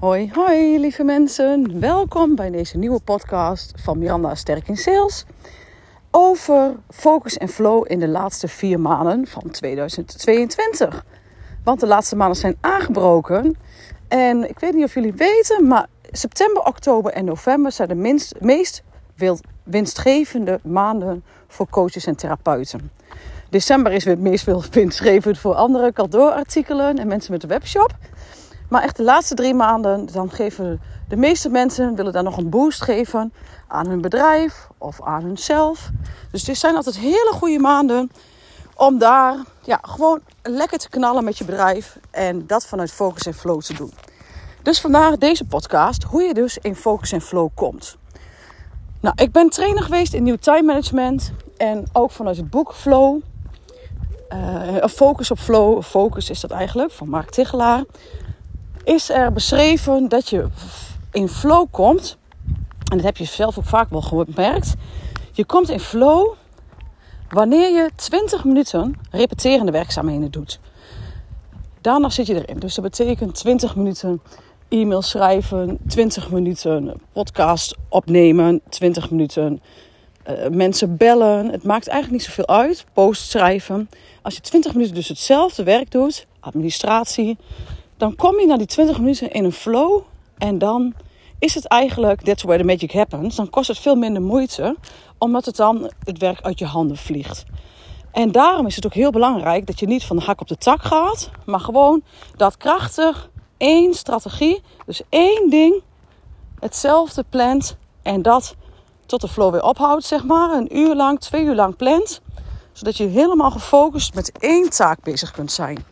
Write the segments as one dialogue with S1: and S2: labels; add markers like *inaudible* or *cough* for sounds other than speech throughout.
S1: Hoi, hoi lieve mensen. Welkom bij deze nieuwe podcast van Miranda Sterk in Sales. Over focus en flow in de laatste vier maanden van 2022. Want de laatste maanden zijn aangebroken. En ik weet niet of jullie weten, maar september, oktober en november zijn de minst, meest winstgevende maanden voor coaches en therapeuten. December is weer het meest winstgevend voor andere kantoorartikelen en mensen met een webshop. Maar echt de laatste drie maanden, dan geven de meeste mensen willen daar nog een boost geven aan hun bedrijf of aan hunzelf. Dus dit zijn altijd hele goede maanden om daar ja, gewoon lekker te knallen met je bedrijf en dat vanuit focus en flow te doen. Dus vandaag deze podcast, hoe je dus in focus en flow komt. Nou, ik ben trainer geweest in nieuw time management en ook vanuit het boek Flow. Uh, focus op flow, focus is dat eigenlijk, van Mark Tichelaar is er beschreven dat je in flow komt. En dat heb je zelf ook vaak wel gemerkt. Je komt in flow wanneer je 20 minuten repeterende werkzaamheden doet. Daarna zit je erin. Dus dat betekent 20 minuten e-mail schrijven, 20 minuten podcast opnemen, 20 minuten uh, mensen bellen. Het maakt eigenlijk niet zoveel uit. Post schrijven. Als je 20 minuten dus hetzelfde werk doet, administratie, dan kom je na die 20 minuten in een flow. En dan is het eigenlijk, that's where the magic happens. Dan kost het veel minder moeite, omdat het dan het werk uit je handen vliegt. En daarom is het ook heel belangrijk dat je niet van de hak op de tak gaat, maar gewoon dat krachtig één strategie, dus één ding, hetzelfde plant en dat tot de flow weer ophoudt, zeg maar. Een uur lang, twee uur lang plant, zodat je helemaal gefocust met één taak bezig kunt zijn.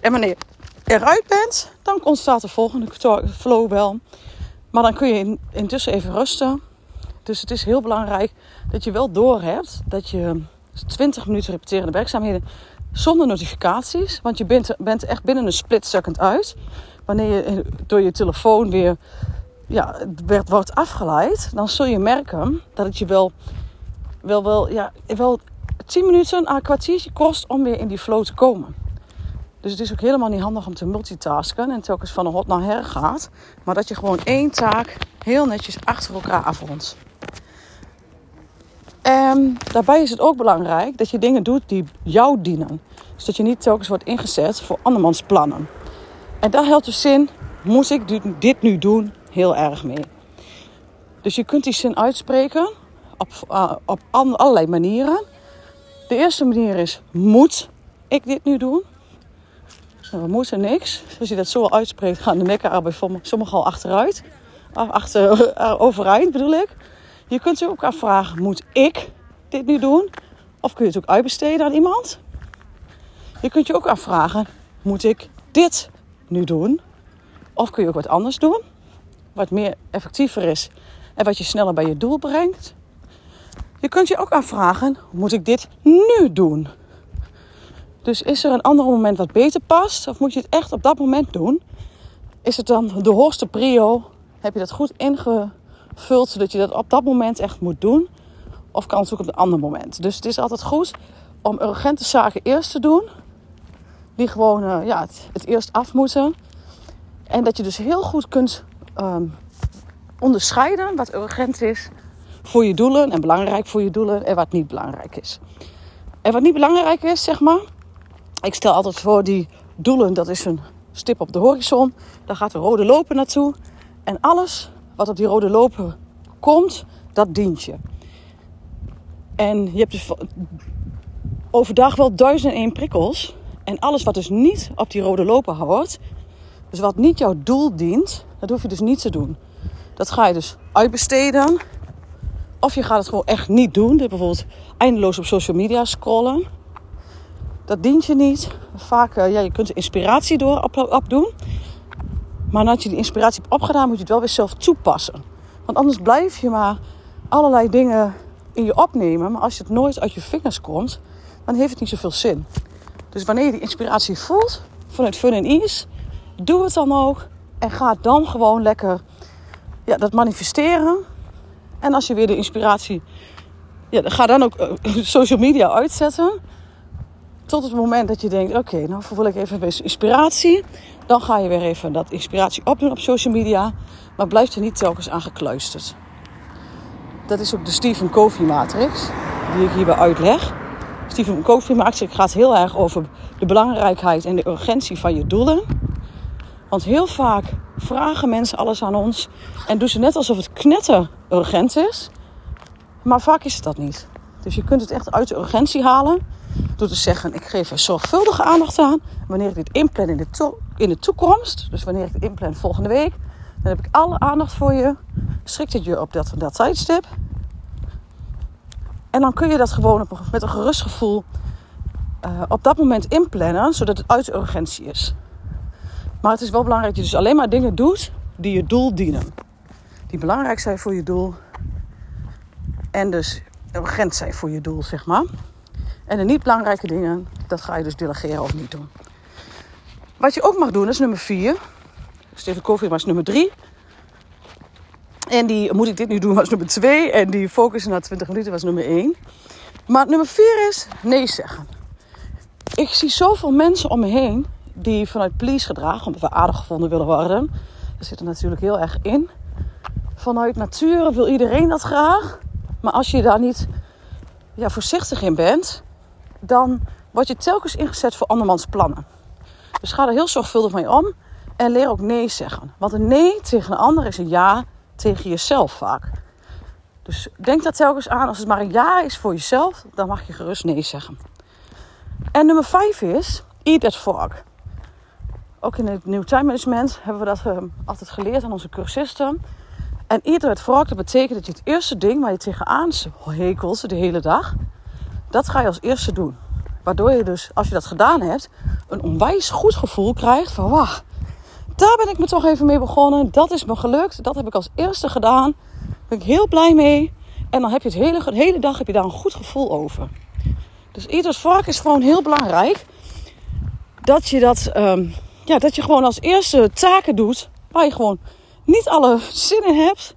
S1: En wanneer eruit bent, dan ontstaat de volgende flow wel. Maar dan kun je intussen even rusten. Dus het is heel belangrijk dat je wel doorhebt dat je 20 minuten repeterende werkzaamheden zonder notificaties. Want je bent, bent echt binnen een split second uit. Wanneer je door je telefoon weer ja, werd, wordt afgeleid, dan zul je merken dat het je wel, wel, wel, ja, wel 10 minuten, een kwartiertje kost om weer in die flow te komen. Dus het is ook helemaal niet handig om te multitasken en telkens van een hot naar her gaat. Maar dat je gewoon één taak heel netjes achter elkaar afrondt. En daarbij is het ook belangrijk dat je dingen doet die jou dienen. Dus dat je niet telkens wordt ingezet voor andermans plannen. En daar helpt de zin, moet ik dit nu doen, heel erg mee. Dus je kunt die zin uitspreken op, uh, op allerlei manieren. De eerste manier is, moet ik dit nu doen? We moeten niks. Als je dat zo uitspreekt, gaan de nekken er bij sommigen al achteruit. Achter, *laughs* overeind bedoel ik. Je kunt je ook afvragen, moet ik dit nu doen? Of kun je het ook uitbesteden aan iemand? Je kunt je ook afvragen, moet ik dit nu doen? Of kun je ook wat anders doen? Wat meer effectiever is en wat je sneller bij je doel brengt. Je kunt je ook afvragen, moet ik dit nu doen? Dus is er een ander moment wat beter past? Of moet je het echt op dat moment doen? Is het dan de hoogste prio? Heb je dat goed ingevuld zodat je dat op dat moment echt moet doen? Of kan het ook op een ander moment? Dus het is altijd goed om urgente zaken eerst te doen. Die gewoon uh, ja, het, eerst af moeten. En dat je dus heel goed kunt um, onderscheiden wat urgent is voor je doelen en belangrijk voor je doelen en wat niet belangrijk is. En wat niet belangrijk is, zeg maar, ik stel altijd voor die doelen, dat is een stip op de horizon. Daar gaat de rode loper naartoe. En alles wat op die rode loper komt, dat dient je. En je hebt dus overdag wel duizend en één prikkels. En alles wat dus niet op die rode loper hoort, dus wat niet jouw doel dient, dat hoef je dus niet te doen. Dat ga je dus uitbesteden. Of je gaat het gewoon echt niet doen. Bijvoorbeeld eindeloos op social media scrollen. Dat dient je niet. Vaak, uh, ja, je kunt inspiratie door op, opdoen. Maar nadat je die inspiratie hebt opgedaan, moet je het wel weer zelf toepassen. Want anders blijf je maar allerlei dingen in je opnemen. Maar als het nooit uit je vingers komt, dan heeft het niet zoveel zin. Dus wanneer je die inspiratie voelt vanuit fun en ease, doe het dan ook. En ga dan gewoon lekker ja, dat manifesteren. En als je weer de inspiratie. Ja, ga dan ook uh, *laughs* social media uitzetten Tot het moment dat je denkt, oké, nou voel ik even een inspiratie. Dan ga je weer even dat inspiratie opdoen op social media. Maar blijf er niet telkens aan gekluisterd. Dat is ook de Stephen Covey matrix, die ik hierbij uitleg. Stephen Covey matrix gaat heel erg over de belangrijkheid en de urgentie van je doelen. Want heel vaak vragen mensen alles aan ons en doen ze net alsof het knetter urgent is. Maar vaak is het dat niet. Dus je kunt het echt uit de urgentie halen door te zeggen: ik geef er zorgvuldige aandacht aan. Wanneer ik dit inplan in de, in de toekomst, dus wanneer ik het inplan volgende week, dan heb ik alle aandacht voor je. Schrikt het je op dat, dat tijdstip. En dan kun je dat gewoon met een gerust gevoel uh, op dat moment inplannen, zodat het uit urgentie is. Maar het is wel belangrijk dat je dus alleen maar dingen doet die je doel dienen. Die belangrijk zijn voor je doel. En dus urgent zijn voor je doel, zeg maar. En de niet belangrijke dingen, dat ga je dus delegeren of niet doen. Wat je ook mag doen, is nummer 4. Steven Koffie was nummer 3. En die, moet ik dit nu doen, was nummer 2. En die focussen na 20 minuten was nummer 1. Maar nummer 4 is nee zeggen. Ik zie zoveel mensen om me heen die vanuit please gedrag, omdat we aardig gevonden willen worden. Dat zit er natuurlijk heel erg in. Vanuit nature wil iedereen dat graag. Maar als je daar niet ja, voorzichtig in bent, dan word je telkens ingezet voor andermans plannen. Dus ga er heel zorgvuldig mee om en leer ook nee zeggen. Want een nee tegen een ander is een ja tegen jezelf vaak. Dus denk daar telkens aan. Als het maar een ja is voor jezelf, dan mag je gerust nee zeggen. En nummer vijf is, eat that frog. Ook in het New Time Management hebben we dat uh, altijd geleerd aan onze cursisten. En eat that frog, dat betekent dat je het eerste ding waar je tegenaan hekelt de hele dag, dat ga je als eerste doen. Waardoor je dus, als je dat gedaan hebt, een onwijs goed gevoel krijgt van, wauw, daar ben ik me toch even mee begonnen. Dat is me gelukt. Dat heb ik als eerste gedaan. Daar ben ik heel blij mee. En dan heb je het hele, de hele dag heb je daar een goed gevoel over. Dus ieders vark is gewoon heel belangrijk. Dat je dat, um, ja, dat je gewoon als eerste taken doet. Waar je gewoon niet alle zin in hebt.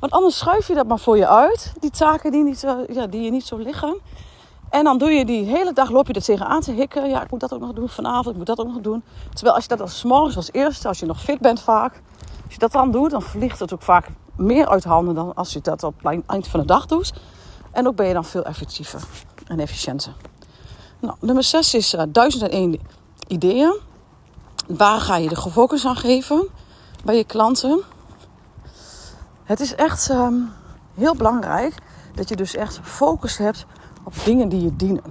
S1: Want anders schuif je dat maar voor je uit. Die taken die, niet, ja, die je niet zo liggen. En dan doe je die hele dag, loop je er tegenaan te hikken. Ja, ik moet dat ook nog doen vanavond, ik moet dat ook nog doen. Terwijl als je dat als morgens als eerste, als je nog fit bent vaak. Als je dat dan doet, dan vliegt het ook vaak meer uit handen dan als je dat op het eind van de dag doet. En ook ben je dan veel effectiever en efficiënter. Nou, nummer 6 is uh, eh, 1001 ideeën. Waar ga je de focus aan geven bij je klanten? Het is echt um, heel belangrijk dat je dus echt focus hebt op dingen die je dienen.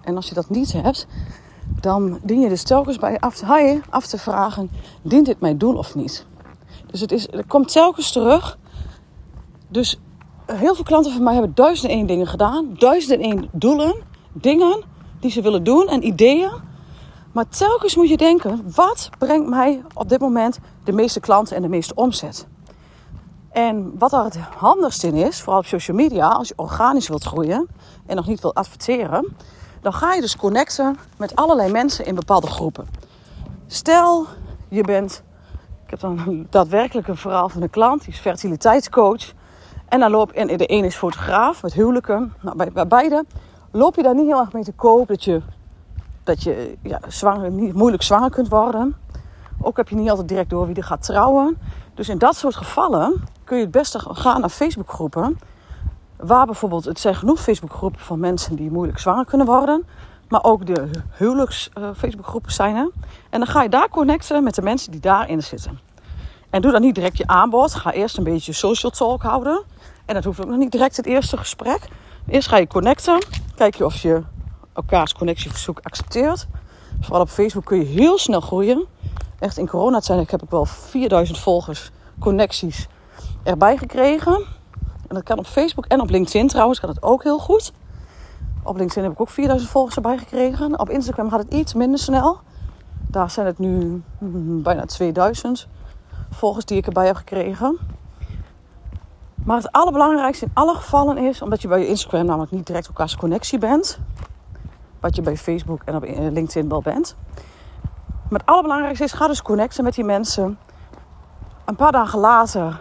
S1: En als je dat niet hebt, dan dien je dus telkens bij af te, af te vragen: dient dit mijn doel of niet? Dus het, is, het komt telkens terug. Dus heel veel klanten van mij hebben duizend en één dingen gedaan, duizend en één doelen, dingen die ze willen doen en ideeën. Maar telkens moet je denken: wat brengt mij op dit moment de meeste klanten en de meeste omzet? En wat er het handigst in is, vooral op social media, als je organisch wilt groeien en nog niet wilt adverteren, dan ga je dus connecten met allerlei mensen in bepaalde groepen. Stel, je bent, ik heb dan daadwerkelijk een verhaal van een klant, die is fertiliteitscoach. En dan loop de een is fotograaf met huwelijken. Nou, bij, beide loop je daar niet heel erg mee te koop dat je, dat je ja, zwanger, moeilijk zwanger kunt worden. Ook heb je niet altijd direct door wie er gaat trouwen. Dus in dat soort gevallen kun je het beste gaan naar Facebookgroepen. Waar bijvoorbeeld, het zijn genoeg Facebookgroepen van mensen die moeilijk zwanger kunnen worden. Maar ook de huwelijks uh, Facebookgroepen zijn er. En dan ga je daar connecten met de mensen die daarin zitten. En doe dan niet direct je aanbod. Ga eerst een beetje social talk houden. En dat hoeft ook nog niet direct het eerste gesprek. Eerst ga je connecten. Kijk je of je elkaars connectieverzoek accepteert. Vooral op Facebook kun je heel snel groeien. Echt in coronatijd heb ik wel 4000 volgers, connecties erbij gekregen. En dat kan op Facebook en op LinkedIn trouwens, kan het ook heel goed. Op LinkedIn heb ik ook 4000 volgers erbij gekregen. Op Instagram gaat het iets minder snel. Daar zijn het nu mm, bijna 2000 volgers die ik erbij heb gekregen. Maar het allerbelangrijkste in alle gevallen is, omdat je bij je Instagram namelijk niet direct elkaars connectie bent, wat je bij Facebook en op LinkedIn wel bent. Maar het allerbelangrijkste is, ga dus connecten met die mensen. Een paar dagen later,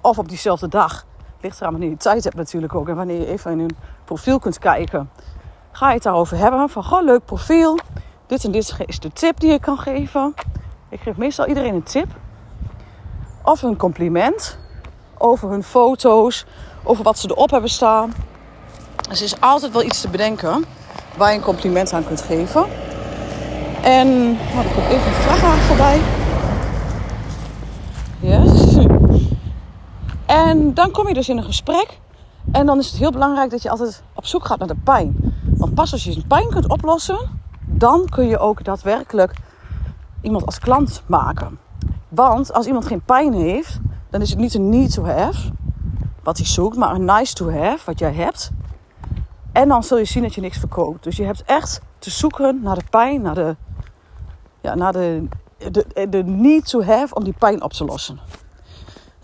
S1: of op diezelfde dag, ligt eraan wanneer je tijd hebt natuurlijk ook. En wanneer je even in hun profiel kunt kijken. ga je het daarover hebben. Van, goh, leuk profiel. Dit en dit is de tip die ik kan geven. Ik geef meestal iedereen een tip. Of een compliment. Over hun foto's. Over wat ze erop hebben staan. Dus er is altijd wel iets te bedenken. Waar je een compliment aan kunt geven. En, oh, er komt even een vrachtwagen voorbij. Yes. *laughs* En dan kom je dus in een gesprek. En dan is het heel belangrijk dat je altijd op zoek gaat naar de pijn. Want pas als je een pijn kunt oplossen, dan kun je ook daadwerkelijk iemand als klant maken. Want als iemand geen pijn heeft, dan is het niet een need to have, wat hij zoekt, maar een nice to have, wat jij hebt. En dan zul je zien dat je niks verkoopt. Dus je hebt echt te zoeken naar de pijn, naar de, ja, naar de, de, de need to have om die pijn op te lossen.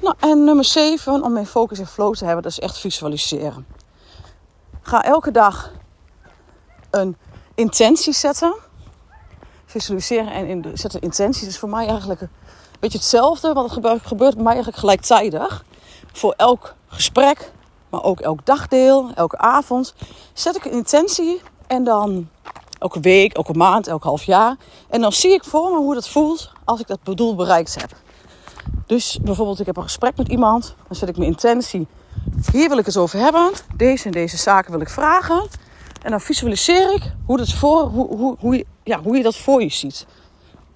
S1: Nou, en nummer 7, om mijn focus en flow te hebben, dat is echt visualiseren. Ga elke dag een intentie zetten. Visualiseren en in, zetten intenties is voor mij eigenlijk een beetje hetzelfde. Want het gebeurt, gebeurt bij mij eigenlijk gelijktijdig. Voor elk gesprek, maar ook elk dagdeel, elke avond, zet ik een intentie. En dan elke week, elke maand, elk half jaar. En dan zie ik voor me hoe dat voelt als ik dat doel bereikt heb. Dus bijvoorbeeld, ik heb een gesprek met iemand. Dan zet ik mijn intentie. Hier wil ik het over hebben. Deze en deze zaken wil ik vragen. En dan visualiseer ik hoe, dat voor, hoe, hoe, ja, hoe je dat voor je ziet.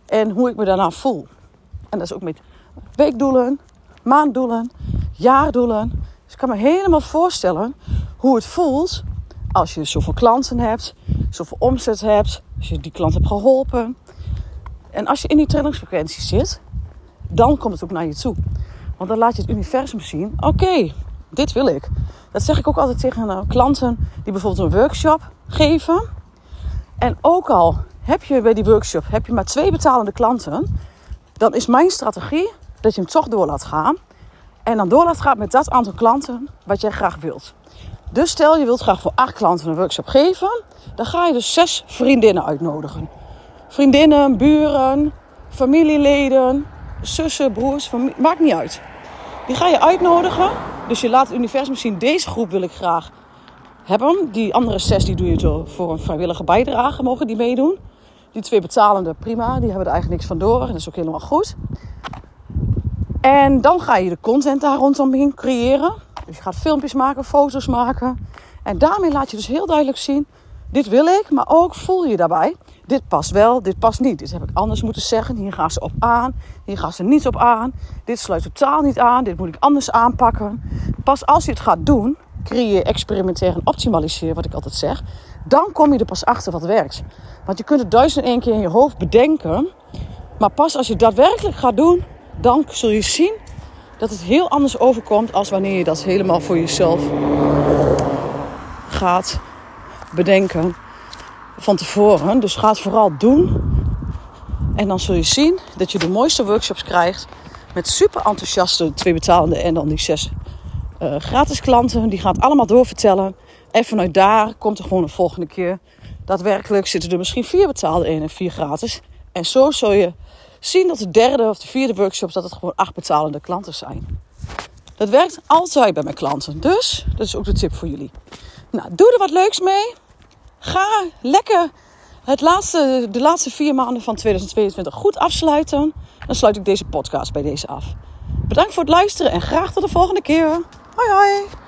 S1: En hoe ik me daarna voel. En dat is ook met weekdoelen, maanddoelen, jaardoelen. Dus ik kan me helemaal voorstellen hoe het voelt als je zoveel klanten hebt, zoveel omzet hebt, als je die klant hebt geholpen. En als je in die trainingsfrequentie zit, dan komt het ook naar je toe. Want dan laat je het universum zien: oké, dit wil ik. Dat zeg ik ook altijd tegen uh, klanten die bijvoorbeeld een workshop geven. En ook al heb je bij die workshop heb je maar twee betalende klanten, dan is mijn strategie dat je hem toch door laat gaan. En dan door laat gaan met dat aantal klanten wat jij graag wilt. Dus stel je wilt graag voor acht klanten een workshop geven, dan ga je dus zes vriendinnen uitnodigen. Vriendinnen, buren, familieleden, zussen, broers, maakt niet uit. Die ga je uitnodigen. Dus je laat het universum zien, deze groep wil ik graag hebben. Die andere zes die doe je voor een vrijwillige bijdrage, mogen die meedoen. Die twee betalende, prima, die hebben er eigenlijk niks van door. En dat is ook helemaal goed. En dan ga je de content daar rondom creëren. Dus je gaat filmpjes maken, foto's maken. En daarmee laat je dus heel duidelijk zien: dit wil ik, maar ook voel je daarbij. Dit past wel, dit past niet. Dit heb ik anders moeten zeggen. Hier gaan ze op aan, hier gaan ze niet op aan. Dit sluit totaal niet aan, dit moet ik anders aanpakken. Pas als je het gaat doen, creëer, experimenteer en optimaliseer, wat ik altijd zeg. Dan kom je er pas achter wat werkt. Want je kunt het duizend en één keer in je hoofd bedenken. Maar pas als je het daadwerkelijk gaat doen, dan zul je zien dat het heel anders overkomt als wanneer je dat helemaal voor jezelf gaat bedenken van tevoren. Dus ga het vooral doen. En dan zul je zien dat je de mooiste workshops krijgt. Met super enthousiaste twee betalende en dan die zes uh, gratis klanten. Die gaan het allemaal doorvertellen. En vanuit daar komt er gewoon een volgende keer. Daadwerkelijk zitten er misschien vier betaalde in en vier gratis. En zo zul je zien dat de derde of de vierde workshops dat het gewoon acht betalende klanten zijn. Dat werkt altijd bij mijn klanten. Dus dat is ook de tip voor jullie. Nou, doe er wat leuks mee. Ga lekker het laatste, de laatste vier maanden van 2022 goed afsluiten. Dan sluit ik deze podcast bij deze af. Bedankt voor het luisteren en graag tot de volgende keer. Hoi hoi!